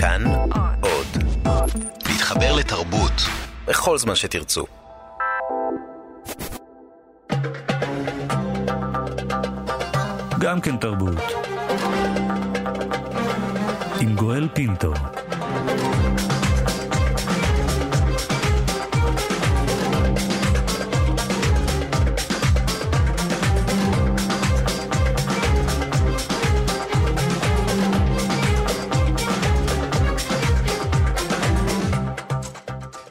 כאן עוד. להתחבר לתרבות בכל זמן שתרצו. גם כן תרבות. עם גואל פינטו.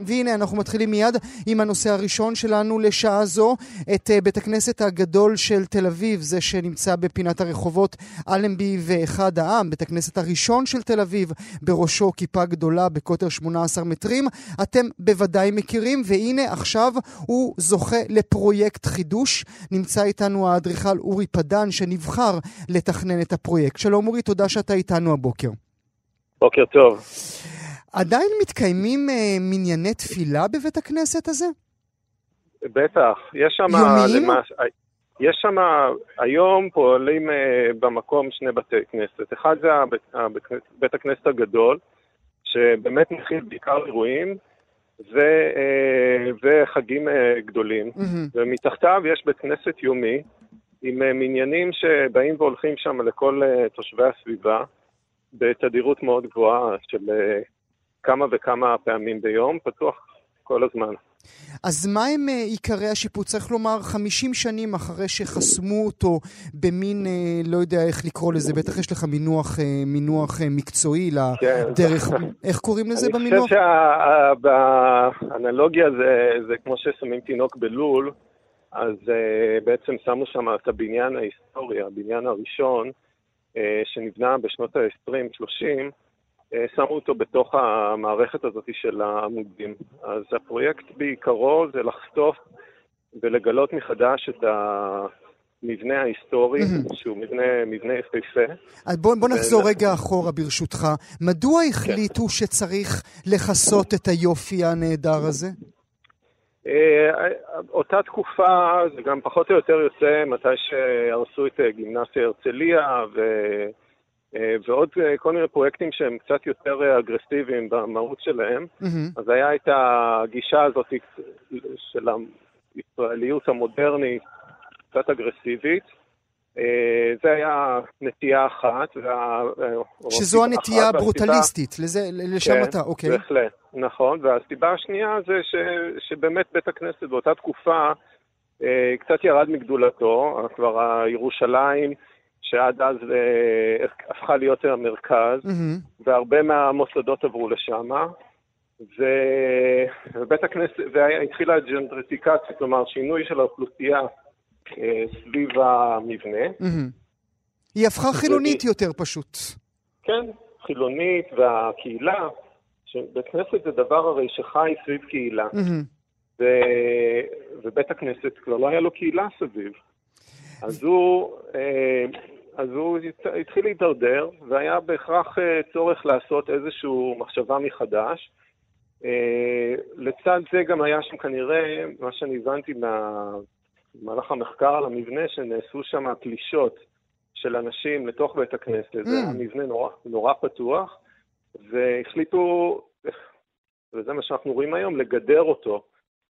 והנה אנחנו מתחילים מיד עם הנושא הראשון שלנו לשעה זו, את uh, בית הכנסת הגדול של תל אביב, זה שנמצא בפינת הרחובות אלנבי ואחד העם, בית הכנסת הראשון של תל אביב, בראשו כיפה גדולה בקוטר 18 מטרים. אתם בוודאי מכירים, והנה עכשיו הוא זוכה לפרויקט חידוש. נמצא איתנו האדריכל אורי פדן, שנבחר לתכנן את הפרויקט. שלום אורי, תודה שאתה איתנו הבוקר. בוקר טוב. עדיין מתקיימים אה, מנייני תפילה בבית הכנסת הזה? בטח, יש שם... יומיים? למעש... יש שם, היום פועלים אה, במקום שני בתי כנסת. אחד זה הבית, הבית, בית הכנסת הגדול, שבאמת מכיל בעיקר אירועים ו, אה, וחגים אה, גדולים. מהמם. ומתחתיו יש בית כנסת יומי, עם אה, מניינים שבאים והולכים שם לכל אה, תושבי הסביבה, בתדירות מאוד גבוהה של אה, כמה וכמה פעמים ביום, פתוח כל הזמן. אז מה הם אה, עיקרי השיפוץ? צריך לומר, 50 שנים אחרי שחסמו אותו במין, אה, לא יודע איך לקרוא לזה, בטח יש לך מינוח, אה, מינוח מקצועי כן. לדרך, איך קוראים לזה אני במינוח? חושב שהאנלוגיה זה, זה כמו ששמים תינוק בלול, אז בעצם שמו שם את הבניין ההיסטורי, הבניין הראשון, שנבנה בשנות ה-20-30, uh, שמו אותו בתוך המערכת הזאת של העמודים. אז הפרויקט בעיקרו זה לחשוף ולגלות מחדש את המבנה ההיסטורי, מהמם. שהוא מבנה, מבנה יפהפה. אז בוא, בוא נחזור ו- רגע אחורה ברשותך. מדוע החליטו שצריך לכסות את היופי הנהדר הזה? אה, אותה תקופה, זה גם פחות או יותר יוצא מתי שהרסו את אה, גימנסיה הרצליה ו... אה, ועוד אה, כל מיני פרויקטים שהם קצת יותר אה, אגרסיביים במהות שלהם. מהמם. אז היה את הגישה הזאת של הישראליות המודרנית, קצת אגרסיבית. זה היה נטייה אחת. וה... שזו הנטייה והסיבה- הברוטליסטית, לזה, לשם כן, אתה, אוקיי. בהחלט, נכון. והסיבה השנייה זה ש, שבאמת בית הכנסת באותה תקופה קצת ירד מגדולתו, כבר הירושלים, שעד אז אה, הפכה להיות המרכז, מהמם. והרבה מהמוסדות עברו לשם. ובית הכנסת, והתחילה הג'נטריפיקציה, כלומר שינוי של האוכלוסייה אה, סביב המבנה. מהמם. היא הפכה חילונית יותר פשוט. כן, חילונית והקהילה, שבית כנסת זה דבר הרי שחי סביב קהילה, מהמם. ו... ובית הכנסת כבר לא היה לו קהילה סביב. אז הוא, אה, אז הוא הת- התחיל להידרדר, והיה בהכרח אה, צורך לעשות איזושהי מחשבה מחדש. אה, לצד זה גם היה שם כנראה, מה שאני הבנתי מה- במהלך המחקר על המבנה, שנעשו שם פלישות של אנשים לתוך בית הכנסת. זה היה מבנה נורא, נורא פתוח, והחליטו, וזה מה שאנחנו רואים היום, לגדר אותו.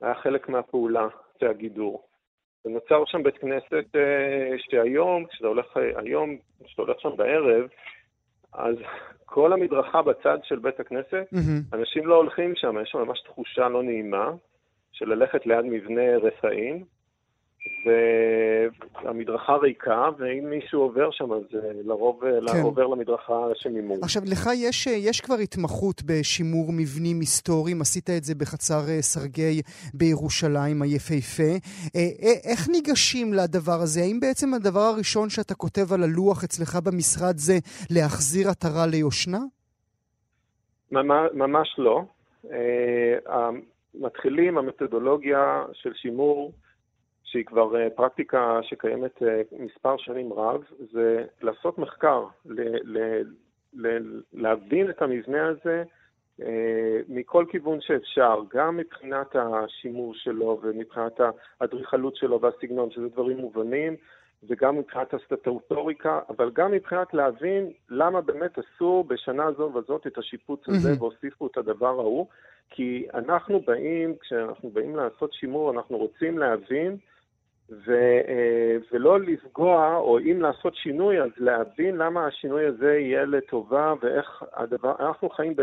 היה חלק מהפעולה, זה הגידור. ונוצר שם בית כנסת אה, שהיום, כשאתה הולך אה, היום, כשאתה הולך שם בערב, אז כל המדרכה בצד של בית הכנסת, מהמם. אנשים לא הולכים שם, יש שם ממש תחושה לא נעימה של ללכת ליד מבנה רפאים, והמדרכה ריקה, ואם מישהו עובר שם, אז אה, לרוב אה, כן. עובר למדרכה שממול. עכשיו, לך יש, יש כבר התמחות בשימור מבנים היסטוריים, עשית את זה בחצר אה, סרגי בירושלים היפהפה. אה, אה, איך ניגשים לדבר הזה? האם בעצם הדבר הראשון שאתה כותב על הלוח אצלך במשרד זה להחזיר עטרה ליושנה? ממש, לא. מתחילים המתודולוגיה של שימור, שהיא כבר פרקטיקה שקיימת מספר שנים רב, זה לעשות מחקר, ל- ל- ל- להבין את המבנה הזה מכל כיוון שאפשר, גם מבחינת השימוש שלו ומבחינת האדריכלות שלו והסגנון, שזה דברים מובנים, וגם מבחינת הסטטוטוריקה, אבל גם מבחינת להבין למה באמת עשו בשנה זו וזאת את השיפוץ הזה mm-hmm. והוסיפו את הדבר ההוא. כי אנחנו באים, כשאנחנו באים לעשות שימור, אנחנו רוצים להבין ו, אה, ולא לפגוע, או אם לעשות שינוי, אז להבין למה השינוי הזה יהיה לטובה ואיך הדבר, אנחנו חיים ב...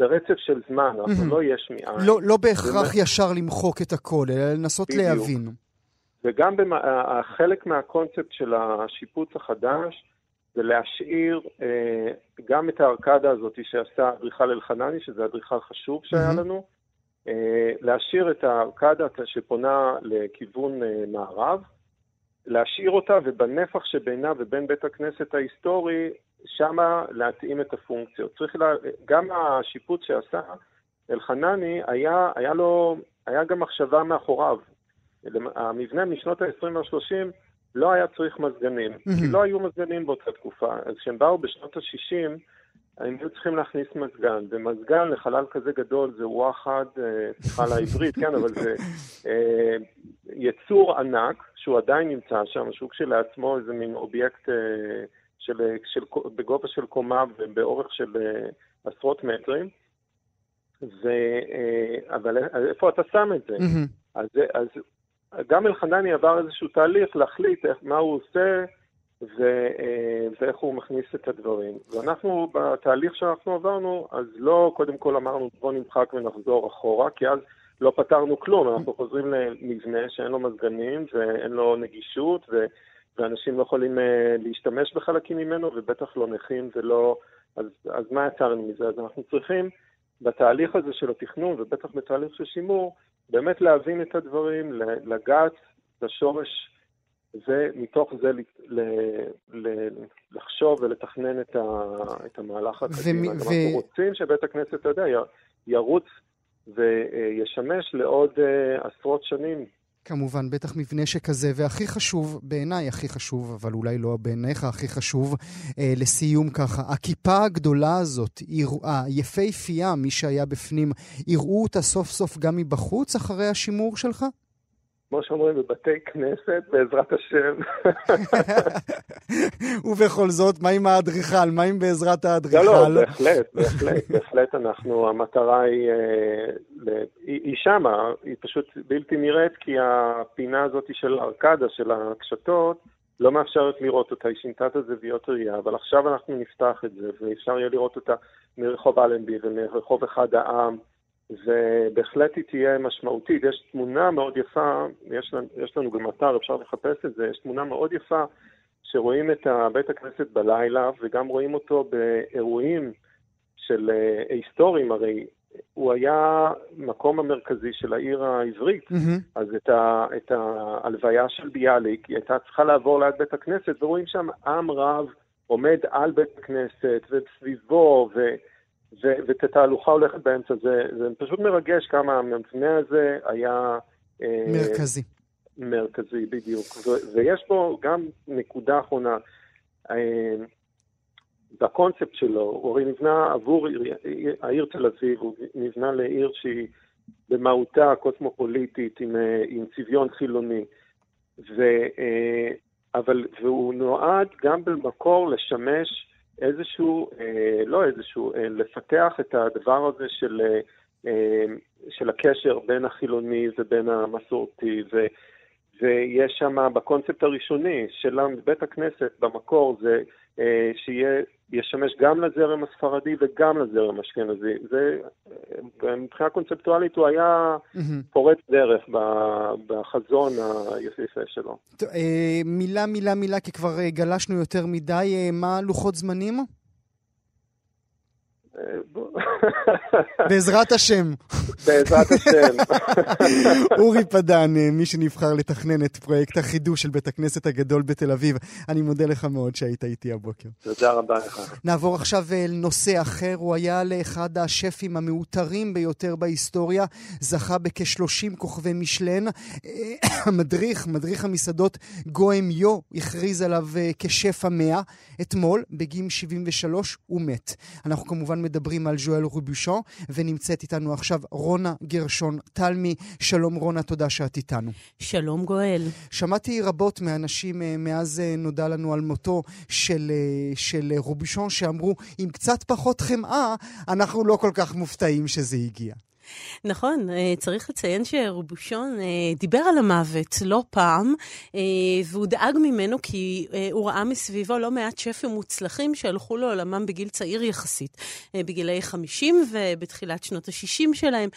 ברצף של זמן, אנחנו mm-hmm. לא יש מאין. לא, לא בהכרח ישר למחוק את הכל, אלא לנסות בדיוק. להבין. וגם במה, חלק מהקונספט של השיפוץ החדש זה להשאיר אה, גם את הארקדה הזאת שעשה אדריכל אלחנני, שזה אדריכל חשוב שהיה לנו, אה, להשאיר את הארקדה שפונה לכיוון אה, מערב, להשאיר אותה ובנפח שבינה ובין בית הכנסת ההיסטורי, שמה להתאים את הפונקציות. צריך לה, גם השיפוץ שעשה אלחנני, היה, היה לו, היה גם מחשבה מאחוריו. המבנה משנות ה-20 וה-30 לא היה צריך מזגנים, כי לא היו מזגנים באותה תקופה. אז כשהם באו בשנות ה-60, הם היו צריכים להכניס מזגן, ומזגן לחלל כזה גדול זה וואחד, אה, סליחה על העברית, כן, אבל זה אה, יצור ענק, שהוא עדיין נמצא שם, שהוא כשלעצמו איזה מין אובייקט אה, של, של, בגובה של קומה ובאורך של אה, עשרות מטרים. ו, אה, אבל איפה אתה שם את זה? Mm-hmm. אז, אז גם אלחנני עבר איזשהו תהליך להחליט איך, מה הוא עושה ו, אה, ואיך הוא מכניס את הדברים. ואנחנו, בתהליך שאנחנו עברנו, אז לא קודם כל אמרנו בוא נמחק ונחזור אחורה, כי אז לא פתרנו כלום, אנחנו חוזרים למבנה שאין לו מזגנים ואין לו נגישות, ו, ואנשים לא יכולים אה, להשתמש בחלקים ממנו, ובטח לא נכים ולא... אז, אז מה יצרנו מזה? אז אנחנו צריכים בתהליך הזה של התכנון, ובטח בתהליך של שימור, באמת להבין את הדברים, לגעת בשורש ומתוך זה ל, ל, ל, לחשוב ולתכנן את, ה, את המהלך הקדימה. ו... אנחנו רוצים שבית הכנסת, אתה יודע, ירוץ וישמש לעוד uh, עשרות שנים כמובן, בטח מבנה שכזה, והכי חשוב, בעיניי הכי חשוב, אבל אולי לא בעיניך הכי חשוב, אה, לסיום ככה, הכיפה הגדולה הזאת, היפהפייה, מי שהיה בפנים, יראו אותה סוף סוף גם מבחוץ אחרי השימור שלך? כמו שאומרים, בבתי כנסת, בעזרת השם. ובכל זאת, מה עם האדריכל? מה עם בעזרת האדריכל? לא, לא, בהחלט, בהחלט, בהחלט אנחנו, המטרה היא, אה, היא, שמה, היא פשוט בלתי נראית, כי הפינה הזאת של הארקדה, של הקשתות, לא מאפשרת לראות אותה, היא שינתה את הזוויות ראייה, אבל עכשיו אנחנו נפתח את זה, ואפשר יהיה לראות אותה מרחוב אלנבי ומרחוב אחד העם. ובהחלט היא תהיה משמעותית. יש תמונה מאוד יפה, יש לנו, יש לנו גם אתר, אפשר לחפש את זה, יש תמונה מאוד יפה שרואים את בית הכנסת בלילה וגם רואים אותו באירועים של אה, היסטוריים, הרי הוא היה מקום המרכזי של העיר העברית, mm-hmm. אז את, ה, את ההלוויה של ביאליק, היא הייתה צריכה לעבור ליד בית הכנסת, ורואים שם עם רב עומד על בית הכנסת וסביבו, ו... ואת התהלוכה הולכת באמצע. זה, זה פשוט מרגש כמה המבנה הזה היה... אה, מרכזי. מרכזי, בדיוק. ו- ויש פה גם נקודה אחרונה. אה, בקונספט שלו, הוא הרי נבנה עבור עיר, העיר תל אביב, הוא נבנה לעיר שהיא במהותה קוסמופוליטית, עם, אה, עם צביון חילוני. ו, אבל, והוא נועד גם במקור לשמש איזשהו, אה, לא איזשהו, אה, לפתח את הדבר הזה של, אה, אה, של הקשר בין החילוני ובין המסורתי, ו, ויש שם בקונספט הראשוני של בית הכנסת במקור זה אה, שיהיה ישמש גם לזרם הספרדי וגם לזרם האשכנזי. זה, מבחינה קונספטואלית הוא היה. פורץ דרך בחזון היפהפה שלו. אה, מילה, מילה, מילה, כי כבר אה, גלשנו יותר מדי. מה לוחות זמנים? בעזרת השם. בעזרת השם. אורי פדן, מי שנבחר לתכנן את פרויקט החידוש של בית הכנסת הגדול בתל אביב, אני מודה לך מאוד שהיית איתי הבוקר. תודה רבה לך. נעבור עכשיו אל נושא אחר. הוא היה לאחד השפים המעוטרים ביותר בהיסטוריה, זכה בכ-30 כוכבי משלן. המדריך, מדריך המסעדות גוהם יו, הכריז עליו אה, כשף המאה. אתמול, בגיל 73, הוא מת. אנחנו כמובן מדברים על ז'ואל רובושון, ונמצאת איתנו עכשיו רונה גרשון תלמי. שלום רונה, תודה שאת איתנו. שלום גואל. שמעתי רבות מאנשים אה, מאז אה, נודע לנו על מותו של, אה, של רובושון, שאמרו, עם קצת פחות חמאה, אנחנו לא כל כך מופתעים שזה הגיע. נכון, אה, צריך לציין שרובושון אה, דיבר על המוות לא פעם, אה, והוא דאג ממנו כי הוא ראה מסביבו לא מעט שפים מוצלחים שהלכו לעולמם בגיל צעיר יחסית, בגילאי 50 ובתחילת שנות ה-60 שלהם,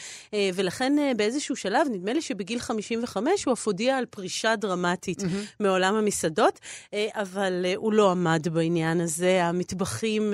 ולכן באיזשהו שלב, נדמה לי שבגיל 55 הוא אף הודיע על פרישה דרמטית mm-hmm. מעולם המסעדות, אבל הוא לא עמד בעניין הזה, המטבחים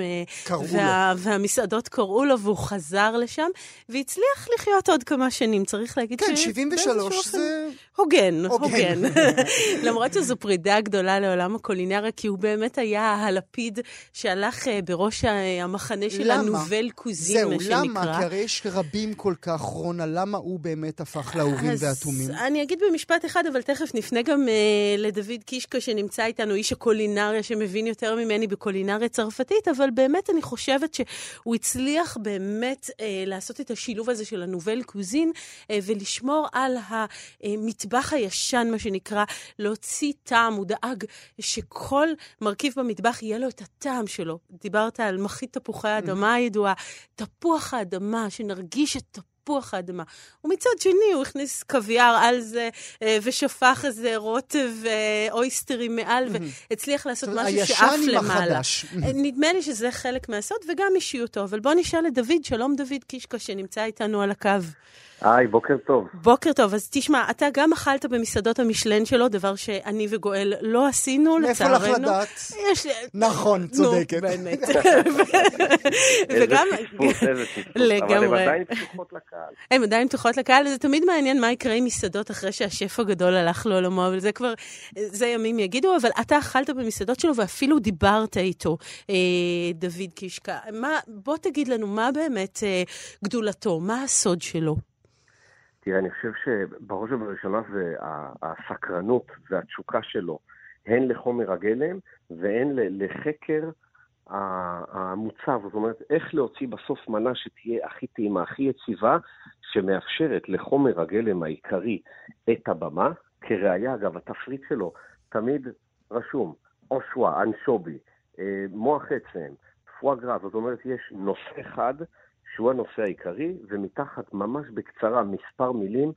וה, והמסעדות קראו לו והוא חזר לשם, והצליח לחיות עוד כמה שנים, צריך להגיד כן, ש... כן, 73 זה... הוגן, הוגן. למרות שזו פרידה גדולה לעולם הקולינריה, כי הוא באמת היה הלפיד שהלך אה, בראש המחנה של הנובל קוזין, מה שנקרא. זהו, למה? כי הרי יש רבים כל כך, רונה, למה הוא באמת הפך לאורים והתומים? אני אגיד במשפט אחד, אבל תכף נפנה גם uh, לדוד קישקה, שנמצא איתנו, איש הקולינריה, שמבין יותר ממני בקולינריה צרפתית, אבל באמת אני חושבת שהוא הצליח באמת uh, לעשות את השילוב הזה של הנובל קוזין, uh, ולשמור על המטבח. המטבח הישן, מה שנקרא, להוציא טעם. הוא דאג שכל מרכיב במטבח יהיה לו את הטעם שלו. דיברת על מחית תפוחי האדמה הידועה, תפוח האדמה, שנרגיש את תפוח. תפוח האדמה. ומצד שני, הוא הכניס קוויאר על זה, אה, ושפך איזה רוטב ואויסטרים מעל, והצליח לעשות משהו שעף למעלה. אה, נדמה לי שזה חלק מהסוד, וגם אישיותו. אבל בוא נשאל את דוד, שלום דוד קישקה, שנמצא איתנו על הקו. היי, בוקר טוב. בוקר טוב. אז תשמע, אתה גם אכלת במסעדות המשלן שלו, דבר שאני וגואל לא עשינו, לצערנו. מאיפה לך לדעת? יש... נכון, צודקת. נו, באמת. וגם... איזה שיתוף, אבל הן עדיין פתוחות לקהל. הן עדיין פתוחות לקהל, וזה תמיד מעניין מה יקרה עם מסעדות אחרי שהשף הגדול הלך לעולמו, אבל זה כבר, זה ימים יגידו, אבל אתה אכלת במסעדות שלו ואפילו דיברת איתו, אה, דוד קישקה. בוא תגיד לנו, מה באמת אה, גדולתו? מה הסוד שלו? תראה, אני חושב שבראש ובראשונה זה הסקרנות והתשוקה שלו, הן לחומר הגלם והן לחקר המוצב. זאת אומרת, איך להוציא בסוף מנה שתהיה הכי טעימה, הכי יציבה, שמאפשרת לחומר הגלם העיקרי את הבמה. כראיה, אגב, התפריט שלו תמיד רשום אושווה, אנשובי, אה, מוח עצם, פואגרה, זאת אומרת, יש נושא אחד שהוא הנושא העיקרי, ומתחת ממש בקצרה מספר מילים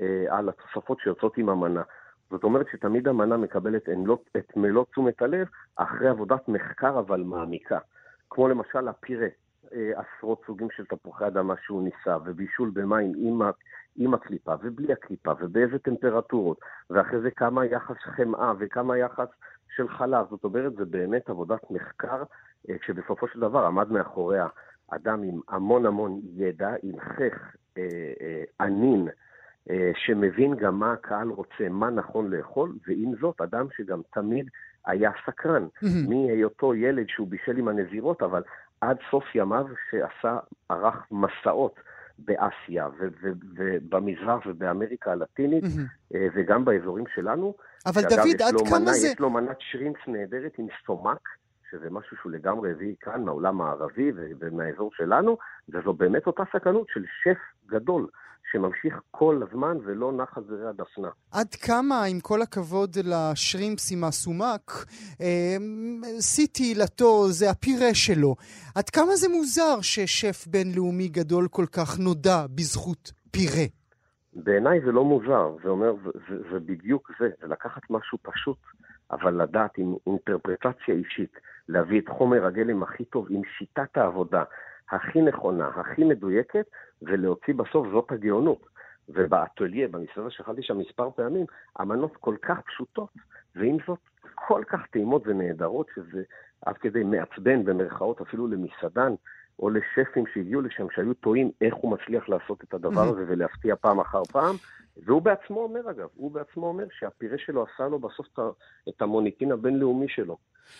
אה, על התוספות שיוצאות עם המנה. זאת אומרת שתמיד המנה מקבלת את מלוא תשומת הלב אחרי עבודת מחקר אבל מעמיקה. כמו למשל הפירה, אה, עשרות סוגים של תפוחי אדמה שהוא ניסה, ובישול במים עם, עם הקליפה ובלי הקליפה, ובאיזה טמפרטורות, ואחרי זה כמה יחס חמאה וכמה יחס של חלב. זאת אומרת, זה באמת עבודת מחקר, אה, שבסופו של דבר עמד מאחוריה אדם עם המון המון ידע, עם חך אה, אה, ענין, אה, שמבין גם מה הקהל רוצה, מה נכון לאכול, ועם זאת, אדם שגם תמיד היה סקרן, mm-hmm. מהיותו ילד שהוא בישל עם הנזירות, אבל עד סוף ימיו שעשה, ערך מסעות. באסיה ובמזרח ובאמריקה הלטינית, mm-hmm. וגם באזורים שלנו. אבל דוד, עד כמה מנה, זה... יש לו מנת שרינץ נהדרת עם סומק, שזה משהו שהוא לגמרי הביא כאן מהעולם הערבי ומהאזור שלנו, וזו באמת אותה סכנות של שף גדול. שממשיך כל הזמן ולא נח על זרי הדפנה. עד כמה, עם כל הכבוד לשרימפס עם הסומק, אה, שיא תהילתו זה הפירה שלו. עד כמה זה מוזר ששף בינלאומי גדול כל כך נודע בזכות פירה? בעיניי זה לא מוזר, זה אומר, זה, זה, זה בדיוק זה, זה לקחת משהו פשוט, אבל לדעת עם אינטרפרטציה אישית. להביא את חומר הגלם הכי טוב עם שיטת העבודה הכי נכונה, הכי מדויקת, ולהוציא בסוף זאת הגאונות. ובאטוליה, במסעדה שאכלתי שם מספר פעמים, המנות כל כך פשוטות, ועם זאת כל כך טעימות ונהדרות, שזה עד כדי מעצבן במרכאות אפילו למסעדן או לשפים שהגיעו לשם, שהיו טועים איך הוא מצליח לעשות את הדבר הזה ולהפתיע פעם אחר פעם. והוא בעצמו אומר, אגב, הוא בעצמו אומר שהפירה שלו עשה לו בסוף את המוניטין הבינלאומי שלו.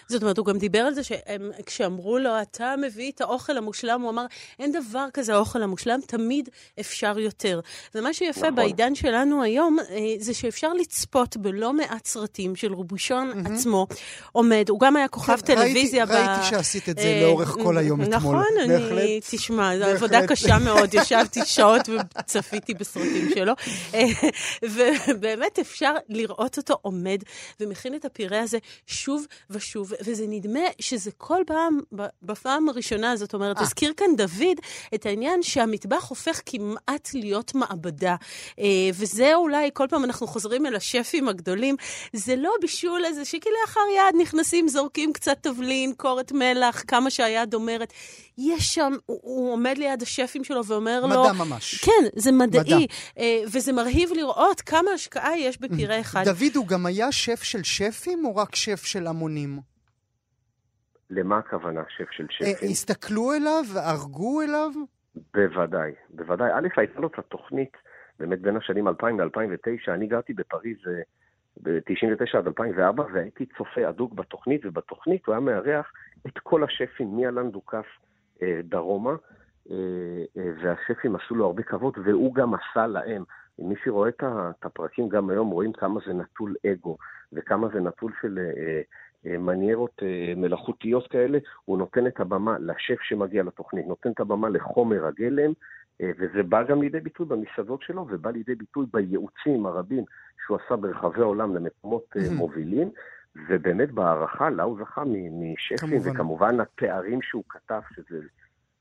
זאת אומרת, הוא גם דיבר על זה שכשאמרו לו, אתה מביא את האוכל המושלם, הוא אמר, אין דבר כזה האוכל המושלם, תמיד אפשר יותר. ומה שיפה נכון. בעידן שלנו היום, אה, זה שאפשר לצפות בלא מעט סרטים של רובושון mm-hmm. עצמו עומד. הוא גם היה כוכב כן, טלוויזיה. ראיתי, ב... ראיתי שעשית את זה אה, לאורך כל היום נכון, אתמול. נכון, אני, תשמע, זו עבודה קשה מאוד, ישבתי שעות וצפיתי בסרטים שלו. אה, ובאמת אפשר לראות אותו עומד ומכין את הפירה הזה שוב ושוב. שוב, וזה נדמה שזה כל פעם, בפעם הראשונה, זאת אומרת, אה. הזכיר כאן דוד את העניין שהמטבח הופך כמעט להיות מעבדה. אה, וזה אולי, כל פעם אנחנו חוזרים אל השפים הגדולים, זה לא בישול איזה שכלאחר יד נכנסים, זורקים קצת תבלין, קורת מלח, כמה שהיד אומרת. יש שם, הוא, הוא עומד ליד השפים שלו ואומר מדע לו... מדע ממש. כן, זה מדעי. מדע. אה, וזה מרהיב לראות כמה השקעה יש בפירה אחד. דוד, הוא גם היה שף של שפים או רק שף של המונים? למה הכוונה שף של שפים? אה, הסתכלו אליו? הרגו אליו? בוודאי, בוודאי. א', הייתה לו את התוכנית, באמת בין השנים 2000 ל-2009, אני גרתי בפריז אה, ב-99 עד 2004, והייתי צופה הדוק בתוכנית, ובתוכנית הוא היה מארח את כל השפים מאלן דוכס אה, דרומה, והשפים עשו לו הרבה כבוד, והוא גם עשה להם. מי שרואה את הפרקים גם היום, רואים כמה זה נטול אגו, וכמה זה נטול של מניירות אה, מלאכותיות כאלה, הוא נותן את הבמה לשף שמגיע לתוכנית, נותן את הבמה לחומר הגלם, אה, וזה בא גם לידי ביטוי במסעדות שלו, ובא לידי ביטוי בייעוצים הרבים שהוא עשה ברחבי העולם למקומות מובילים. ובאמת בהערכה לה הוא זכה משפים, וכמובן התארים שהוא כתב, שזה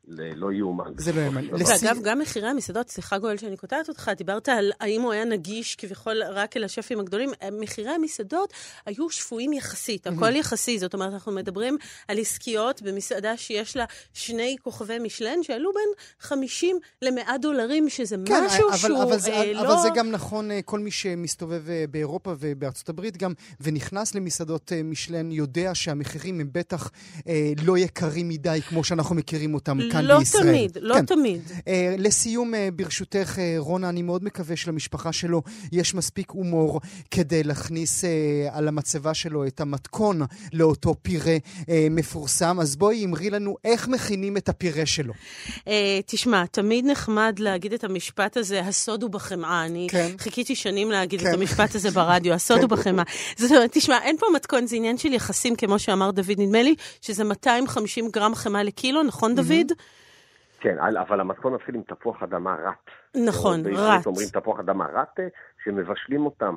לא יאומן. זה לא יאומן. ואגב, גם מחירי המסעדות, סליחה גואל שאני קוטעת אותך, דיברת על האם הוא היה נגיש כביכול רק אל השפים הגדולים. מחירי המסעדות היו שפויים יחסית, הכל יחסי. זאת אומרת, אנחנו מדברים על עסקיות במסעדה שיש לה שני כוכבי משלן, שעלו בין 50 ל-100 דולרים, שזה כן, משהו אבל, שהוא אבל, אה, לא... אבל זה גם נכון, אה, כל מי שמסתובב אה, באירופה ובארצות הברית גם, ונכנס למסעדות אה, משלן, יודע שהמחירים הם בטח אה, לא יקרים מדי, כמו שאנחנו מכירים אותם. כאן לא בישראל. לא תמיד, לא כן. תמיד. Uh, לסיום, uh, ברשותך, uh, רונה, אני מאוד מקווה שלמשפחה שלו יש מספיק הומור כדי להכניס uh, על המצבה שלו את המתכון לאותו פירה uh, מפורסם. אז בואי אמרי לנו איך מכינים את הפירה שלו. Uh, תשמע, תמיד נחמד להגיד את המשפט הזה, הסוד הוא בחמאה. אני כן. חיכיתי שנים להגיד כן. את המשפט הזה ברדיו, הסוד הוא כן. בחמאה. זאת אומרת, תשמע, אין פה מתכון, זה עניין של יחסים, כמו שאמר דוד, נדמה לי שזה 250 גרם חמאה לקילו, נכון, דוד? כן, אבל המתכון מתחיל עם תפוח אדמה רט. נכון, רט. אומרים תפוח אדמה רט, שמבשלים אותם,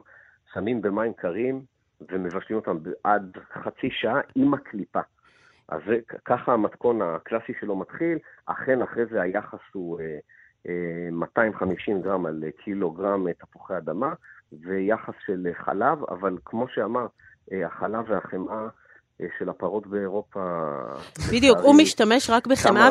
שמים במים קרים ומבשלים אותם עד חצי שעה עם הקליפה. אז זה, ככה המתכון הקלאסי שלו מתחיל, אכן אחרי זה היחס הוא אה, אה, 250 גרם על קילוגרם תפוחי אדמה, ויחס של חלב, אבל כמו שאמר, אה, החלב והחמאה של הפרות באירופה. בדיוק, הוא משתמש רק בחמאה,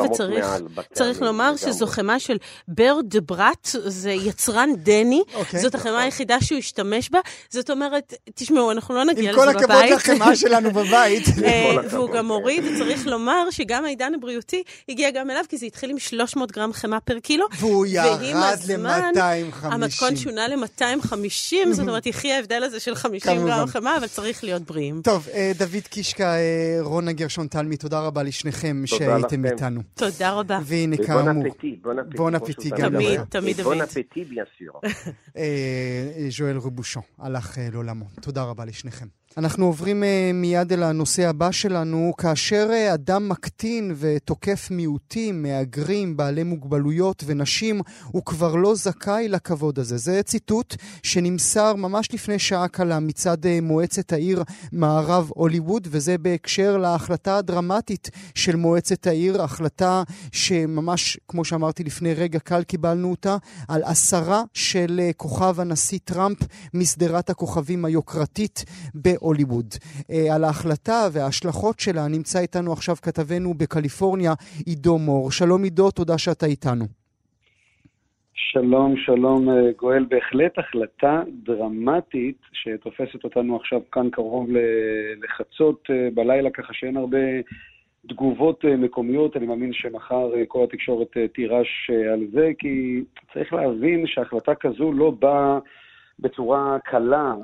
וצריך לומר שזו חמאה של בר דה בראט, זה יצרן דני, אוקיי. זאת החמאה היחידה שהוא השתמש בה. זאת אומרת, תשמעו, אנחנו לא נגיע לזה בבית. עם כל הכבוד לחמאה שלנו בבית. אה, והוא גם הוריד, צריך לומר שגם העידן הבריאותי הגיע גם אליו, כי זה התחיל עם 300 גרם חמאה פר קילו. והוא ירד ל-250. המתכון שונה ל-250, זאת אומרת, יחי ההבדל הזה של 50 גרם חמאה, אבל צריך להיות בריאים. טוב, אה, דוד קיש דווקא אה, רונה גרשון תלמי, תודה רבה לשניכם שהייתם איתנו. תודה רבה. והנה כאמור, בון אפטי גם. תמיד, תמיד בון אפטי, bien sûr. ז'ואל רובושון הלך אה, לעולמו. תודה רבה לשניכם. אנחנו עוברים uh, מיד אל הנושא הבא שלנו. כאשר uh, אדם מקטין ותוקף מיעוטים, מהגרים, בעלי מוגבלויות ונשים, הוא כבר לא זכאי לכבוד הזה. זה ציטוט שנמסר ממש לפני שעה קלה מצד uh, מועצת העיר מערב הוליווד, וזה בהקשר להחלטה הדרמטית של מועצת העיר, החלטה שממש, כמו שאמרתי לפני רגע קל, קיבלנו אותה, על הסרה של כוכב הנשיא טראמפ משדרת הכוכבים היוקרתית. אה, על ההחלטה וההשלכות שלה נמצא איתנו עכשיו כתבנו בקליפורניה, עידו מור. שלום עידו, תודה שאתה איתנו. שלום, שלום אה, גואל. בהחלט החלטה דרמטית שתופסת אותנו עכשיו כאן קרוב לחצות אה, בלילה, ככה שאין הרבה תגובות מקומיות, אני מאמין שמחר כל התקשורת תירש על זה, כי צריך להבין שהחלטה כזו לא באה בצורה קלה.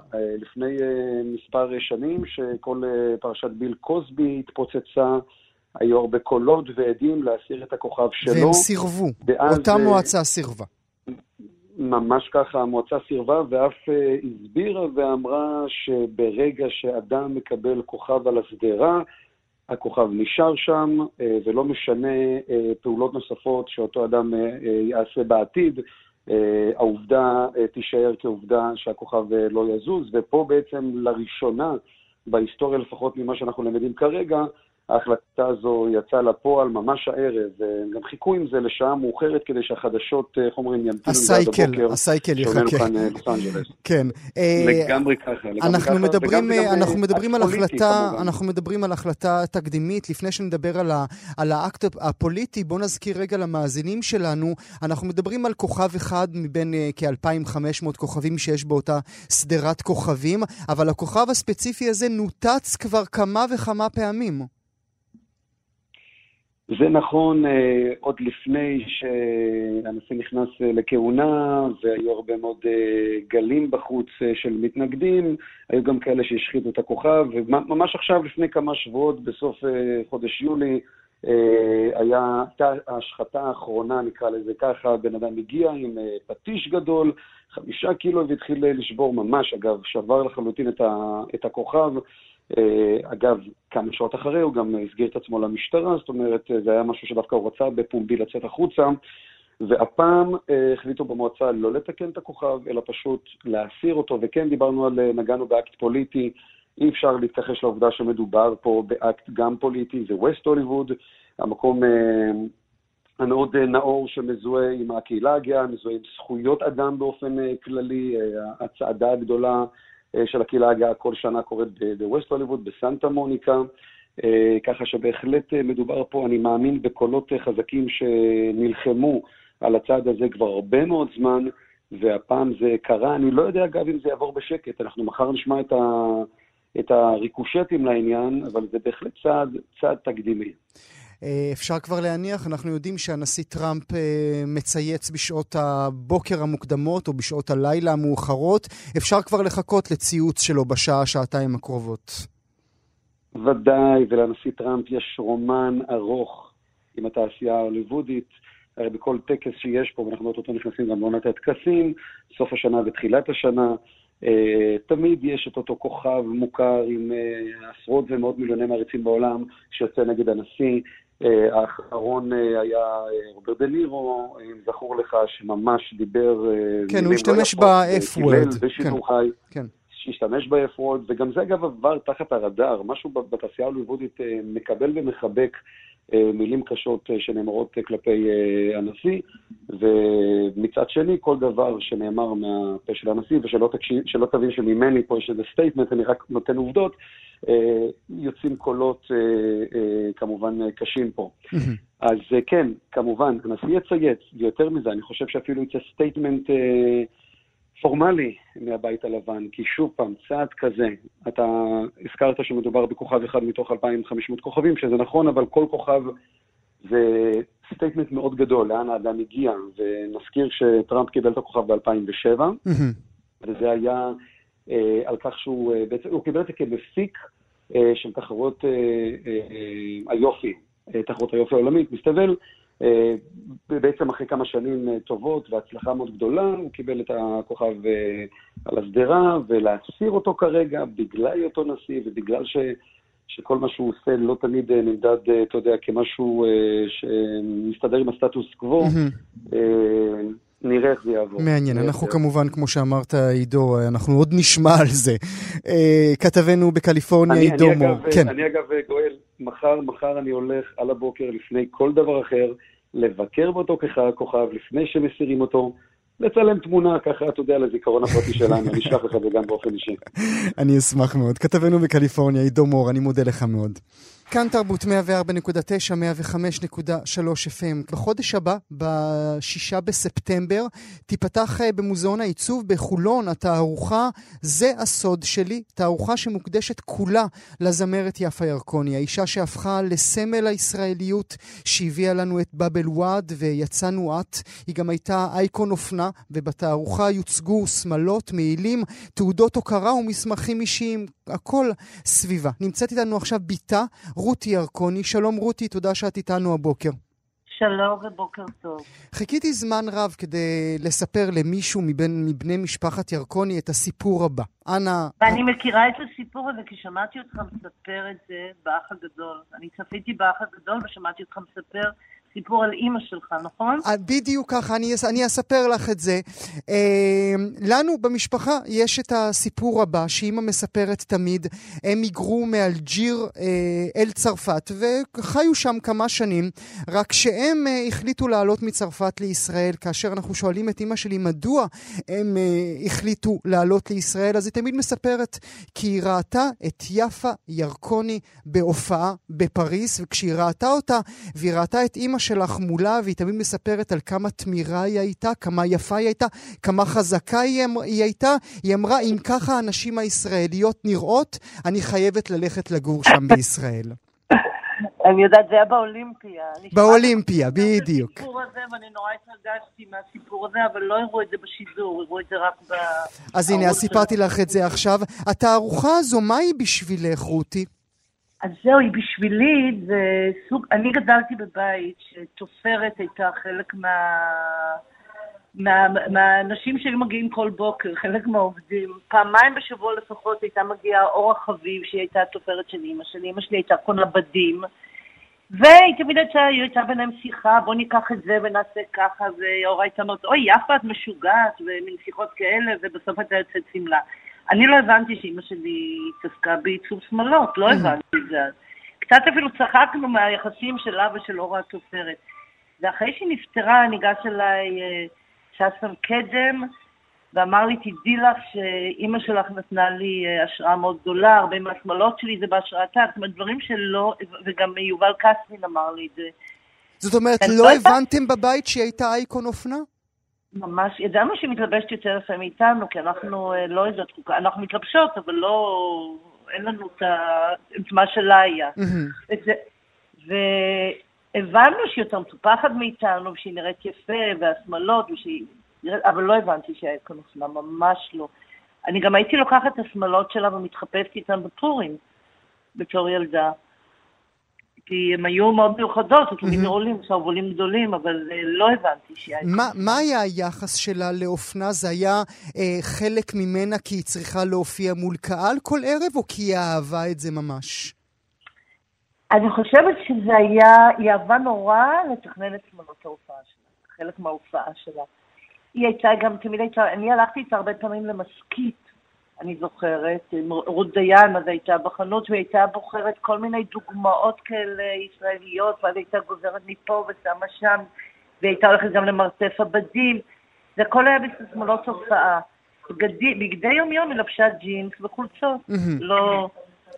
לפני מספר שנים, שכל פרשת ביל קוסבי התפוצצה, היו הרבה קולות ועדים להסיר את הכוכב שלו. והם סירבו, אותה מועצה סירבה. ממש ככה, המועצה סירבה ואף הסבירה ואמרה שברגע שאדם מקבל כוכב על השדרה, הכוכב נשאר שם, ולא משנה פעולות נוספות שאותו אדם יעשה בעתיד, העובדה uh, תישאר כעובדה שהכוכב uh, לא יזוז, ופה בעצם לראשונה, בהיסטוריה לפחות ממה שאנחנו למדים כרגע, ההחלטה הזו יצאה לפועל ממש הערב, והם גם חיכו עם זה לשעה מאוחרת כדי שהחדשות, איך אומרים, ימתינו עד הבוקר. הסייקל יחכה. כאן אה, לוס אנג'לס. כן. לגמרי ככה, לגמרי אנחנו ככה. מדברים, וגם אנחנו אה, מדברים על החלטה. אנחנו מדברים על החלטה תקדימית. לפני שנדבר על, ה, על האקט הפוליטי, בואו נזכיר רגע למאזינים שלנו, אנחנו מדברים על כוכב אחד מבין uh, כ-2,500 כוכבים שיש באותה שדרת כוכבים, אבל הכוכב הספציפי הזה נותץ כבר כמה וכמה פעמים. זה נכון אה, עוד לפני שהנשיא נכנס אה, לכהונה, והיו הרבה מאוד אה, גלים בחוץ אה, של מתנגדים, היו גם כאלה שהשחיתו את הכוכב, וממש עכשיו, לפני כמה שבועות, בסוף אה, חודש יולי, אה, היה, הייתה ההשחתה האחרונה, נקרא לזה ככה, בן אדם הגיע עם אה, פטיש גדול, חמישה קילו, והתחיל אה, לשבור ממש, אגב, שבר לחלוטין את, ה, את הכוכב. אה, אגב, כמה שעות אחרי הוא גם הסגיר את עצמו למשטרה, זאת אומרת, אה, זה היה משהו שדווקא הוא רצה בפומבי לצאת החוצה, והפעם אה, החליטו במועצה לא לתקן את הכוכב, אלא פשוט להסיר אותו, וכן, דיברנו על, נגענו באקט פוליטי, אי אפשר להתכחש לעובדה שמדובר פה באקט גם פוליטי, זה ווסט הוליווד, המקום המאוד נאור שמזוהה עם הקהילה הגאה, מזוהה עם זכויות אדם באופן כללי, הצעדה הגדולה של הקהילה הגאה כל שנה קורית בווסט הוליווד, בסנטה מוניקה, אה, ככה שבהחלט אה, מדובר פה, אני מאמין, בקולות אה, חזקים שנלחמו על הצעד הזה כבר הרבה מאוד זמן, והפעם זה קרה. אני לא יודע, אגב, אם זה יעבור בשקט. אנחנו מחר נשמע את, ה, את הריקושטים לעניין, אבל זה בהחלט צעד, צעד תקדימי. אה, אפשר כבר להניח, אנחנו יודעים שהנשיא טראמפ אה, מצייץ בשעות הבוקר המוקדמות או בשעות הלילה המאוחרות. אפשר כבר לחכות לציוץ שלו בשעה, שעתיים הקרובות. ודאי, ולנשיא טראמפ יש רומן ארוך עם התעשייה ההוליוודית. הרי בכל טקס שיש פה, ואנחנו אוטוטו נכנסים גם לעונת הטקסים, סוף השנה ותחילת השנה, אה, תמיד יש את אותו כוכב מוכר עם עשרות ומאות מיליוני מעריצים בעולם שיוצא נגד הנשיא. אה, האחרון אה, היה אה, רוברט דה נירו, אם זכור לך, שממש דיבר... כן, הוא לא השתמש יפות, ב-F קילל word. בשידור חי. כן. שהשתמש ב-F word, וגם זה אגב עבר תחת הרדאר, משהו בתעשייה ההוליוודית אה, מקבל ומחבק מילים קשות אה, שנאמרות אה, כלפי אה, הנשיא, ומצד שני, כל דבר שנאמר מהפה של הנשיא, ושלא תקשיב, שלא תבין שממני פה יש איזה statement, אני רק נותן עובדות, אה, יוצאים קולות אה, אה, כמובן אה, קשים פה. אז אה, כן, כמובן, הנשיא יצייץ, ויותר מזה, אני חושב שאפילו יצא statement אה, פורמלי מהבית הלבן, כי שוב פעם, צעד כזה, אתה הזכרת שמדובר בכוכב אחד מתוך 2,500 כוכבים, שזה נכון, אבל כל כוכב זה statement מאוד גדול, לאן האדם הגיע, ונזכיר שטראמפ קיבל את הכוכב ב-2007, וזה היה אה, על כך שהוא, אה, בעצם, הוא קיבל את זה כמפיק אה, של תחרות אה, אה, אה, היופי, אה, תחרות היופי העולמית, מסתבל, אה, בעצם אחרי כמה שנים אה, טובות והצלחה מאוד גדולה, הוא קיבל את הכוכב אה, על השדרה, ולהסיר אותו כרגע בגלל היותו נשיא ובגלל ש... שכל מה שהוא עושה לא תמיד אה, נמדד, אה, אתה יודע, כמשהו אה, שמסתדר עם הסטטוס קוו, אה, נראה איך זה יעבור. מעניין, אנחנו כמובן, כמו שאמרת, עידו, אנחנו עוד נשמע על זה. אה, כתבנו בקליפורניה, עידו מור. כן. אני אגב, גואל, מחר, מחר אני הולך על הבוקר לפני כל דבר אחר, לבקר באותו כוכב לפני שמסירים אותו, לצלם תמונה ככה, אתה יודע, לזיכרון הפרטי שלנו, אני אשלח לך את זה גם באופן אישי. אני אשמח מאוד. כתבנו בקליפורניה, עידו מור, אני מודה לך מאוד. כאן תרבות 104.9, 105.3 FM. בחודש הבא, ב-6 בספטמבר, תיפתח אה, במוזיאון העיצוב בחולון התערוכה "זה הסוד שלי", תערוכה שמוקדשת כולה לזמרת יפה ירקוני, האישה שהפכה לסמל הישראליות, שהביאה לנו את באבל וואד ויצאנו את. היא גם הייתה אייקון אופנה, ובתערוכה יוצגו שמלות, מעילים, תעודות הוקרה ומסמכים אישיים, הכל סביבה. נמצאת איתנו עכשיו בתה, רותי ירקוני. שלום רותי, תודה שאת איתנו הבוקר. שלום ובוקר טוב. חיכיתי זמן רב כדי לספר למישהו מבין, מבני משפחת ירקוני את הסיפור הבא. אנא... ואני מכירה את הסיפור הזה כי שמעתי אותך מספר את זה באח הגדול. אני צפיתי באח הגדול ושמעתי אותך מספר סיפור על אימא שלך, נכון? אה, בדיוק ככה, אני, אני אספר לך את זה. אה, לנו במשפחה יש את הסיפור הבא, שאימא מספרת תמיד. הם היגרו מאלג'יר אה, אל צרפת, וחיו שם כמה שנים, רק שהם החליטו לעלות מצרפת לישראל. כאשר אנחנו שואלים את אימא שלי מדוע הם החליטו לעלות לישראל, אז היא תמיד מספרת כי היא ראתה את יפה ירקוני בהופעה בפריס, וכשהיא ראתה אותה, והיא ראתה את אימא שלך מולה, והיא תמיד מספרת על כמה תמירה היא הייתה, כמה יפה היא הייתה, כמה חזקה היא, אמ-, היא הייתה. היא אמרה, אם ככה הנשים הישראליות נראות, אני חייבת ללכת לגור שם בישראל. אני יודעת, זה היה באולימפיה. באולימפיה, בדיוק. הסיפור הזה, ואני נורא התרגשתי מהסיפור הזה, אבל לא הראו את זה בשידור, הראו את זה רק ב... אז הנה, אז סיפרתי לך את זה עכשיו. התערוכה הזו, מה היא בשבילך, רותי? אז זהו, היא בשבילי, זה סוג, אני גדלתי בבית שתופרת הייתה חלק מה... מה, מהאנשים שהיו מגיעים כל בוקר, חלק מהעובדים, פעמיים בשבוע לפחות הייתה מגיעה אורה חביב, שהיא הייתה התופרת של אימא שלי, אימא שלי הייתה קונה בדים, והיא תמיד הייתה, היא הייתה ביניהם שיחה, בוא ניקח את זה ונעשה ככה, ואורה הייתה אומרת, אוי, יפה, את משוגעת, ומין שיחות כאלה, ובסוף הייתה יוצאת שמלה. אני לא הבנתי שאימא שלי התעסקה בעיצוב שמאלות, לא mm. הבנתי את זה קצת אפילו צחקנו מהיחסים שלה ושל אורה התופרת. ואחרי שהיא נפטרה, ניגש אליי אה, ששון קדם, ואמר לי, תדעי לך שאימא שלך נתנה לי אה, השראה מאוד גדולה, הרבה מהשמאלות שלי זה בהשראתה, זאת אומרת, דברים שלא, וגם יובל קסטין אמר לי את זה. זאת אומרת, לא הבנתם בבית שהיא הייתה אייקון אופנה? ממש, ידענו שהיא מתלבשת יותר יפה מאיתנו, כי אנחנו אה, לא יודעות חוקה, אנחנו מתלבשות, אבל לא, אין לנו את, את מה שלה היה. והבנו שהיא יותר מטופחת מאיתנו, ושהיא נראית יפה, והשמאלות, ושהיא... אבל לא הבנתי שהיא כאן אופנה, ממש לא. אני גם הייתי לוקחת את השמאלות שלה ומתחפשת איתן בפורים, בתור ילדה. כי הן היו מאוד מיוחדות, כלים עולים, שרוולים גדולים, אבל אה, לא הבנתי שהיא הייתה... מה היה היחס שלה לאופנה? זה היה אה, חלק ממנה כי היא צריכה להופיע מול קהל כל ערב, או כי היא אהבה את זה ממש? אני חושבת שזה היה, היא אהבה נורא לתכנן את שמלות ההופעה שלה, חלק מההופעה שלה. היא הייתה גם, תמיד הייתה, אני הלכתי איתה הרבה פעמים למשכית, אני זוכרת, רות דיין אז הייתה בחנות והיא הייתה בוחרת כל מיני דוגמאות כאלה ישראליות, ואז הייתה גוזרת מפה ושמה שם, והיא הייתה הולכת גם למרתף הבדים, זה הכל היה בשמאלות הופעה. בגדי יומיום היא לבשה ג'ינס וחולצות, לא...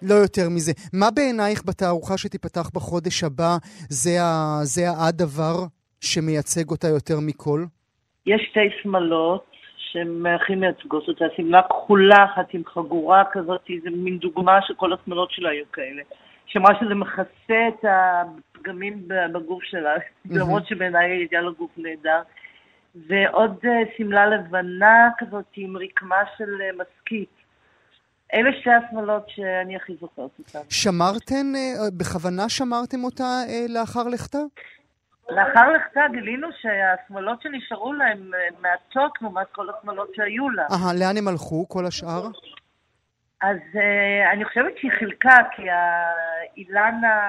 לא יותר מזה. מה בעינייך בתערוכה שתיפתח בחודש הבא, זה, ה... זה הדבר שמייצג אותה יותר מכל? יש שתי שמאלות, שהן הכי מייצגות אותה, שמלה כחולה אחת עם חגורה כזאת, זה מין דוגמה שכל השמלות שלה היו כאלה. שאמרה שזה מכסה את הפגמים בגוף שלה, למרות שבעיניי היה לה גוף נהדר. ועוד אה, שמלה לבנה כזאת עם רקמה של אה, משכית. אלה שתי השמלות שאני הכי זוכרת אותן. שמרתן, אה, בכוונה שמרתם אותה לאחר לכתה? לאחר לכתה גילינו שהשמאלות שנשארו להם אה, מעטות לעומת כל השמאלות שהיו לה. אהה, לאן הם הלכו, כל השאר? אז uh, אני חושבת שהיא חילקה, כי אילנה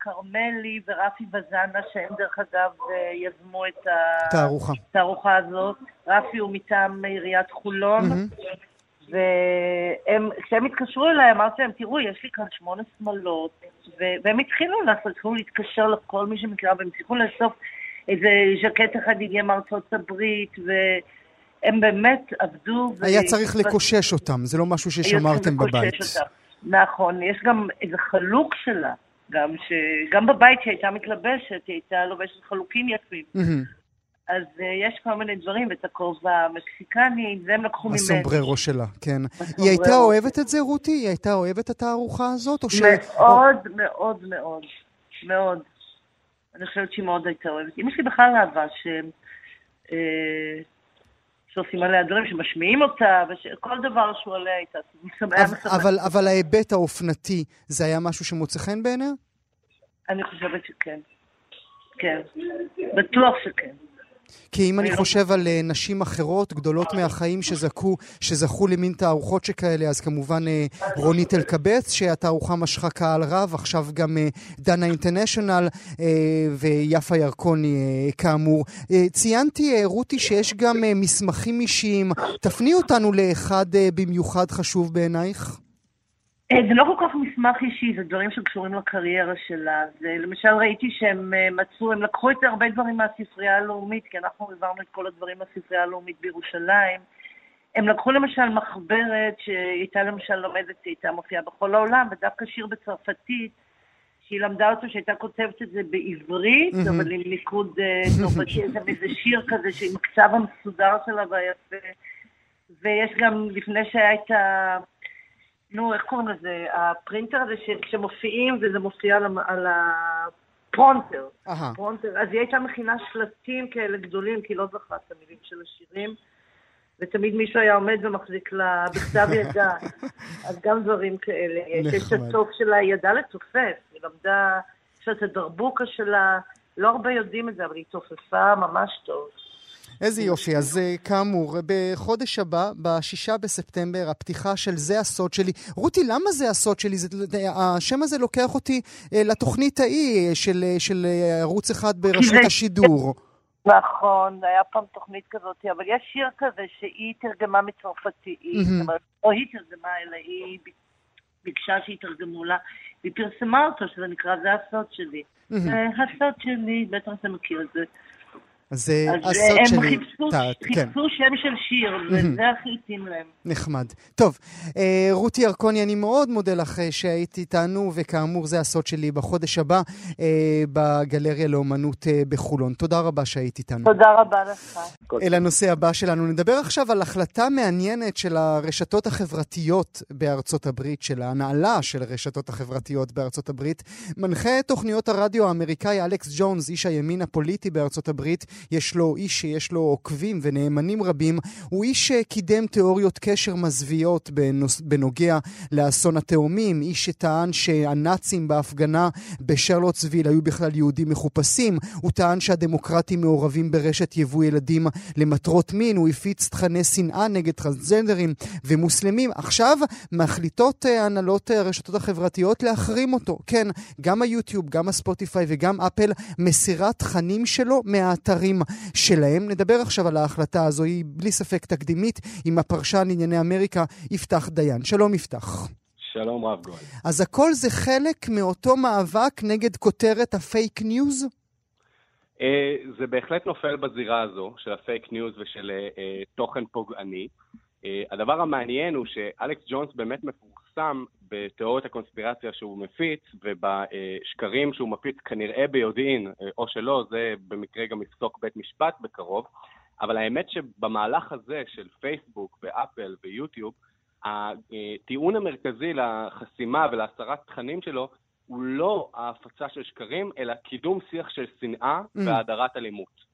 כרמלי ורפי וזנה, שהם דרך אגב אה, יזמו את התערוכה הזאת, רפי הוא מטעם עיריית חולון, mm-hmm. וכשהם התקשרו אליי, אמרתי להם, תראו, יש לי כאן שמונה שמאלות, והם התחילו לעשות, התחילו להתקשר לכל מי שמכירה, והם הצליחו לאסוף איזה ז'קט אחד הגיע מארצות הברית, והם באמת עבדו. היה ו... צריך לקושש אותם, זה לא משהו ששמרתם בבית. אותם. נכון, יש גם איזה חלוק שלה, גם, ש... גם בבית שהיא הייתה מתלבשת, היא הייתה לובשת חלוקים יפים. אז uh, יש כל מיני דברים, ואת הכובע המקסיקני, זה הם לקחו ממנו. הסומבררו שלה, כן. היא הייתה אוהבת את זה, רותי? היא הייתה אוהבת את התערוכה הזאת? או ש... מאוד, מאוד, מאוד. מאוד. אני חושבת שהיא מאוד הייתה אוהבת. אמא שלי בכלל אהבה ש... אה, שעושים עליה דברים, שמשמיעים אותה, וכל דבר שהוא עליה הייתה. אבל, אבל ההיבט האופנתי, זה היה משהו שמוצא חן בעיניה? אני חושבת שכן. כן. בטוח שכן. כי אם אני לא חושב על אה, נשים אחרות, גדולות מהחיים שזכו, שזכו למין תערוכות שכאלה, אז כמובן אה, רונית אלקבץ, שהתערוכה משכה קהל רב, עכשיו גם אה, דנה אינטרנשיונל ויפה ירקוני כאמור. ציינתי, רותי, שיש גם מסמכים אישיים. תפני אותנו לאחד במיוחד חשוב בעינייך. אה, זה לא כל כך מסמך אישי, זה דברים שקשורים לקריירה שלה. זה, למשל ראיתי שהם אה, מצאו, הם לקחו את הרבה דברים מהספרייה הלאומית, כי אנחנו העברנו את כל הדברים מהספרייה הלאומית בירושלים. הם לקחו למשל מחברת שהייתה למשל לומדת, היא הייתה מופיעה בכל העולם, ודווקא שיר בצרפתית, שהיא למדה אותו, שהייתה כותבת את זה בעברית, mm-hmm. אבל עם ניקוד אה, צרפתי, איזה שיר כזה שעם הקצב המסודר שלה והיפה. ויש גם, לפני שהיה את ה... נו, איך קוראים לזה? ה prompter הזה ש, שמופיעים וזה מופיע על, על ה prompter. prompter. אז היא הייתה מכינה שלטים כאלה גדולים, כי היא לא זכרה את המילים של השירים. ותמיד מישהו היה עומד ומחזיק לה בכתב ידה. אז גם דברים כאלה. יש את הסוף שלה, היא ידעה לתופף. היא למדה, יש את הדרבוקה שלה. לא הרבה יודעים את זה, אבל היא תופפה ממש טוב. איזה יופי. אז אה, כאמור, בחודש הבא, בשישה בספטמבר, הפתיחה של זה הסוד שלי. רותי, למה זה הסוד שלי? זה, השם הזה לוקח אותי אה, לתוכנית ההיא של, אה, של ערוץ אחד ברשות השידור. נכון, היה פעם תוכנית כזאת, אבל יש שיר כזה שהיא תרגמה מצרפתית. אומרת, לא היא תרגמה, אלא היא ביקשה שיתרגמו לה, והיא פרסמה אותו, שזה נקרא זה הסוד שלי. הסוד שלי, בטח אתה מכיר את זה. זה הסוד שלי. הם חיפשו, כן. חיפשו שם של שיר, וזה הכי התאים להם. נחמד. טוב, אה, רותי ירקוני, אני מאוד מודה לך אה, שהיית איתנו, וכאמור, זה הסוד שלי בחודש הבא אה, בגלריה לאומנות בחולון. תודה רבה שהיית איתנו. תודה רבה לך. אל הנושא הבא שלנו. נדבר עכשיו על החלטה מעניינת של הרשתות החברתיות בארצות הברית, של ההנהלה של הרשתות החברתיות בארצות הברית. מנחה תוכניות הרדיו האמריקאי אלכס ג'ונס, איש הימין הפוליטי בארצות הברית, יש לו איש שיש לו עוקבים ונאמנים רבים, הוא איש שקידם תיאוריות קשר מזוויעות בנוגע לאסון התאומים, איש שטען שהנאצים בהפגנה בשרלוטסוויל היו בכלל יהודים מחופשים, הוא טען שהדמוקרטים מעורבים ברשת יבוא ילדים למטרות מין, הוא הפיץ תכני שנאה נגד טרנסג'נדרים ומוסלמים. עכשיו מחליטות אה, הנהלות הרשתות החברתיות להחרים אותו. כן, גם היוטיוב, גם הספוטיפיי וגם אפל מסירה תכנים שלו מהאתרים. האתרים שלהם. נדבר עכשיו על ההחלטה הזו, היא בלי ספק תקדימית, עם הפרשן לענייני אמריקה, יפתח דיין. שלום יפתח. שלום רב גואל. אז הכל זה חלק מאותו מאבק נגד כותרת ה fake news? אה, זה בהחלט נופל בזירה הזו של ה fake news ושל uh, תוכן פוגעני. הדבר המעניין הוא שאלכס ג'ונס באמת מפורסם בתיאוריות הקונספירציה שהוא מפיץ ובשקרים שהוא מפיץ כנראה ביודעין, או שלא, זה במקרה גם יפסוק בית משפט בקרוב, אבל האמת שבמהלך הזה של פייסבוק ואפל ויוטיוב, הטיעון המרכזי לחסימה ולהסרת תכנים שלו הוא לא ההפצה של שקרים, אלא קידום שיח של שנאה mm. והאדרת אלימות.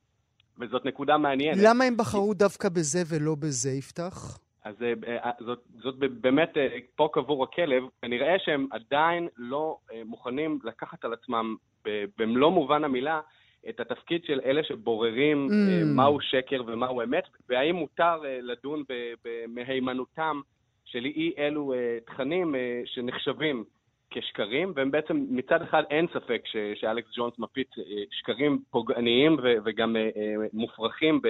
וזאת נקודה מעניינת. למה הם בחרו דווקא בזה ולא בזה, יפתח? אז אה, אה, זאת, זאת באמת אה, פה קבור הכלב. כנראה שהם עדיין לא מוכנים לקחת על עצמם במלוא מובן המילה את התפקיד של אלה שבוררים mm. מהו שקר ומהו אמת, והאם מותר לדון במהימנותם של אי אלו תכנים שנחשבים כשקרים, והם בעצם מצד אחד אין ספק ש, שאלכס ג'ונס מפיץ שקרים פוגעניים וגם מופרכים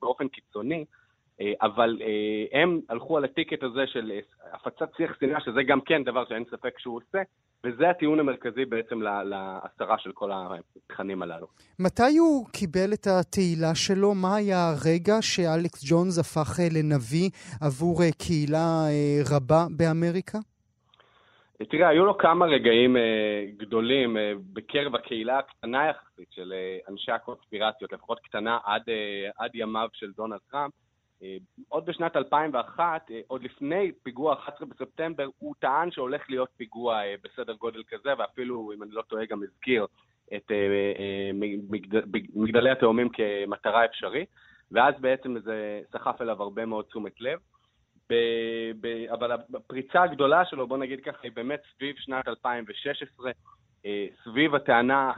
באופן קיצוני. אה, אבל אה, הם הלכו על הטיקט הזה של אה, הפצת שיח שנאה, שזה גם כן דבר שאין ספק שהוא עושה, וזה הטיעון המרכזי בעצם להסתרה של כל התכנים הללו. מתי הוא קיבל את התהילה שלו? מה היה הרגע שאלכס ג'ונס הפך לנביא עבור קהילה רבה באמריקה? תראה, היו לו כמה רגעים אה, גדולים אה, בקרב הקהילה הקטנה יחסית של אה, אנשי הקונספירציות, לפחות קטנה עד, אה, עד ימיו של דונלד טראמפ. אה, עוד בשנת 2001, אה, עוד לפני פיגוע 11 בספטמבר, הוא טען שהולך להיות פיגוע אה, בסדר גודל כזה, ואפילו, אם אני לא טועה, גם הזכיר את מגדלי התאומים כמטרה אפשרית, ואז בעצם זה סחף אליו הרבה מאוד תשומת לב. ב, ב, אבל הפריצה הגדולה שלו, בוא נגיד ככה, היא באמת סביב שנת 2016, סביב הטענה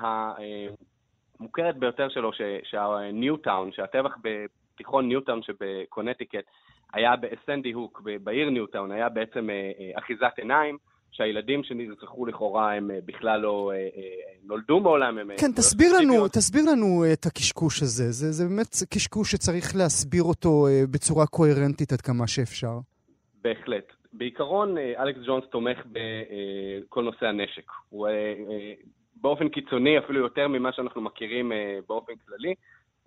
המוכרת ביותר שלו, שהניוטאון, שהטבח תיכון ניוטאון שבקונטיקט היה בסנדי הוק, בעיר ניוטאון, היה בעצם אה, אה, אחיזת עיניים. שהילדים שנרצחו לכאורה הם אה, בכלל לא נולדו מעולם. הם כן, לא תסביר לנו, תסביר לנו את הקשקוש הזה. זה, זה באמת קשקוש שצריך להסביר אותו בצורה קוהרנטית עד כמה שאפשר. בהחלט. בעיקרון, אלכס ג'ונס תומך בכל נושא הנשק. הוא באופן קיצוני, אפילו יותר ממה שאנחנו מכירים באופן כללי.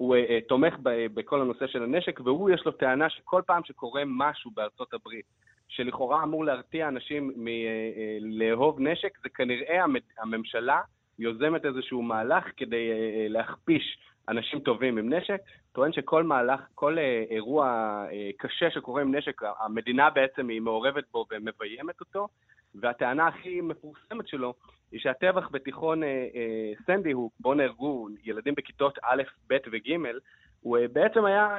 הוא uh, תומך ב- בכל הנושא של הנשק, והוא יש לו טענה שכל פעם שקורה משהו בארצות הברית, שלכאורה אמור להרתיע אנשים מלאהוב uh, נשק, זה כנראה הממשלה יוזמת איזשהו מהלך כדי uh, להכפיש אנשים טובים עם נשק, טוען שכל מהלך, כל uh, אירוע uh, קשה שקורה עם נשק, המדינה בעצם היא מעורבת בו ומביימת אותו, והטענה הכי מפורסמת שלו היא שהטבח בתיכון אה, אה, סנדי הוא, בו נהרגו ילדים בכיתות א', ב' וג', הוא אה, בעצם היה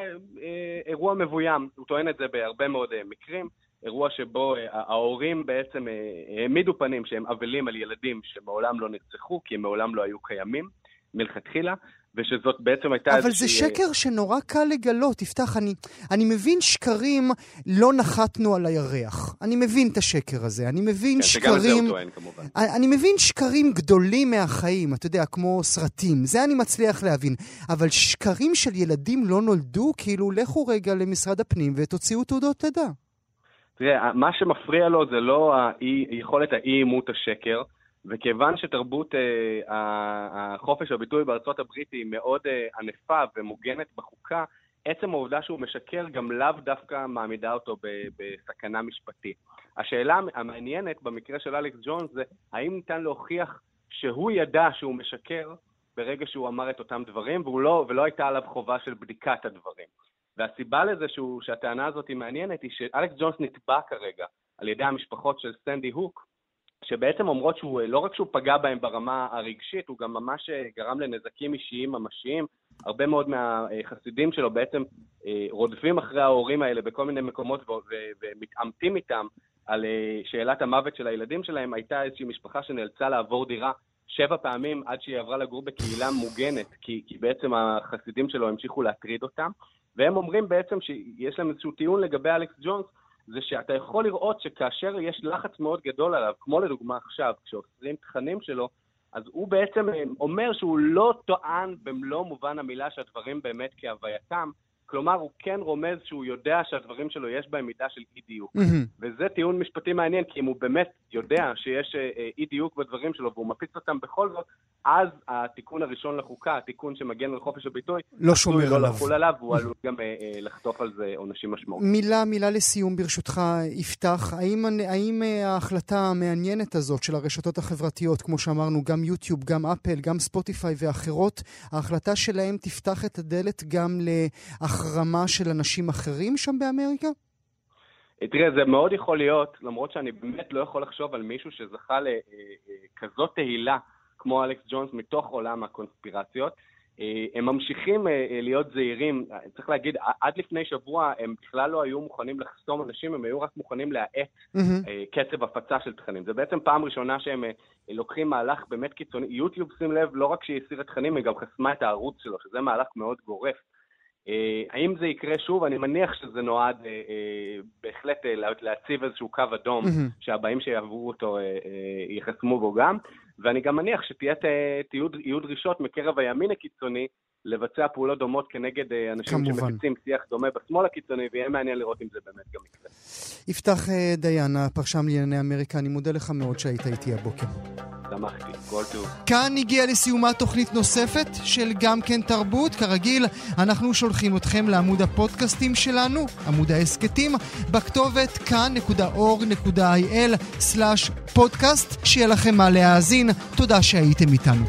אירוע מבוים. הוא טוען את זה בהרבה מאוד מקרים. אירוע שבו ההורים בעצם העמידו פנים שהם אבלים על ילדים שמעולם לא נרצחו, כי הם מעולם לא היו קיימים מלכתחילה, ושזאת בעצם הייתה אבל זה שקר שנורא קל לגלות, תפתח, אני, אני מבין שקרים לא נחתנו על הירח. אני מבין את השקר הזה, אני מבין כן, שקרים... שגם את זה הוא טוען כמובן. אני, אני מבין שקרים גדולים מהחיים, אתה יודע, כמו סרטים, זה אני מצליח להבין. אבל שקרים של ילדים לא נולדו, כאילו לכו רגע למשרד הפנים ותוציאו תעודות לידה. תראה, מה שמפריע לו זה לא יכולת האי-אימות השקר, וכיוון שתרבות אה, החופש הביטוי בארצות הברית היא מאוד אה, ענפה ומוגנת בחוקה, עצם העובדה שהוא משקר גם לאו דווקא מעמידה אותו בסכנה משפטית. השאלה המעניינת במקרה של אלכס ג'ונס זה האם ניתן להוכיח שהוא ידע שהוא משקר ברגע שהוא אמר את אותם דברים, לא, ולא הייתה עליו חובה של בדיקת הדברים. והסיבה לזה שהוא, שהטענה הזאת היא מעניינת היא שאלכס ג'ונס נתבע כרגע על ידי המשפחות של סנדי הוק, שבעצם אומרות שהוא, לא רק שהוא פגע בהם ברמה הרגשית, הוא גם ממש אה, גרם לנזקים אישיים ממשיים. הרבה מאוד מהחסידים שלו בעצם אה, רודפים אחרי ההורים האלה בכל מיני מקומות ומתעמתים איתם על אה, שאלת המוות של הילדים שלהם. הייתה איזושהי משפחה שנאלצה לעבור דירה שבע פעמים עד שהיא עברה לגור בקהילה מוגנת, כי, כי בעצם החסידים שלו המשיכו להטריד אותם. והם אומרים בעצם שיש להם איזשהו טיעון לגבי אלכס ג'ונס, זה שאתה יכול לראות שכאשר יש לחץ מאוד גדול עליו, כמו לדוגמה עכשיו, כשאוסרים תכנים שלו, אז הוא בעצם אה, אומר שהוא לא טוען במלוא מובן המילה שהדברים באמת כהווייתם, כלומר, הוא כן רומז שהוא יודע שהדברים שלו יש בהם מידה של אי-דיוק. Mm-hmm. וזה טיעון משפטי מעניין, כי אם הוא באמת יודע שיש אה, אה, אי-דיוק בדברים שלו והוא מפיץ אותם בכל זאת, אז התיקון הראשון לחוקה, התיקון שמגן על חופש הביטוי, לא שומר לא עליו. לא לחול עליו, והוא עלול גם אה, אה, לחטוף על זה עונשים משמעותיים. מילה, מילה לסיום ברשותך, יפתח. האם, האם ההחלטה המעניינת הזאת של הרשתות החברתיות, כמו שאמרנו, גם יוטיוב, גם אפל, גם ספוטיפיי ואחרות, ההחלטה שלהם תפתח את הדלת גם לאח... החרמה של אנשים אחרים שם באמריקה? תראה, זה מאוד יכול להיות, למרות שאני באמת לא יכול לחשוב על מישהו שזכה לכזאת אה, אה, תהילה כמו אלכס ג'ונס מתוך עולם הקונספירציות. אה, הם ממשיכים להיות זהירים. צריך להגיד, עד לפני שבוע הם בכלל לא היו מוכנים לחסום אנשים, הם היו רק מוכנים להאט mm-hmm. קצב הפצה של תכנים. זה בעצם פעם ראשונה שהם לוקחים מהלך באמת קיצוני. יוטיוב, שים לב, לא רק שהיא הסירה תכנים, היא גם חסמה את הערוץ שלו, שזה מהלך מאוד גורף. אה, האם זה יקרה שוב? אני מניח שזה נועד אה, אה, בהחלט להציב איזשהו קו אדום. שהבאים שיעברו אותו יחסמו בו גם, ואני גם מניח שתהיה יהיו דרישות מקרב הימין הקיצוני לבצע פעולות דומות כנגד אה, אנשים כמובן. שמפיצים שיח דומה בשמאל הקיצוני, ויהיה מעניין לראות אם זה באמת גם יקרה. יפתח אה, דיין, הפרשן לענייני אמריקה, אני מודה לך מאוד שהיית איתי הבוקר. שמחתי, כל טוב. כאן הגיעה לסיומה תוכנית נוספת של גם כן תרבות. כרגיל, אנחנו שולחים אתכם לעמוד הפודקאסטים שלנו, עמוד ההסכתים, בכתובת כאן.org.il/פודקאסט. שיהיה לכם מה להאזין. תודה שהייתם איתנו.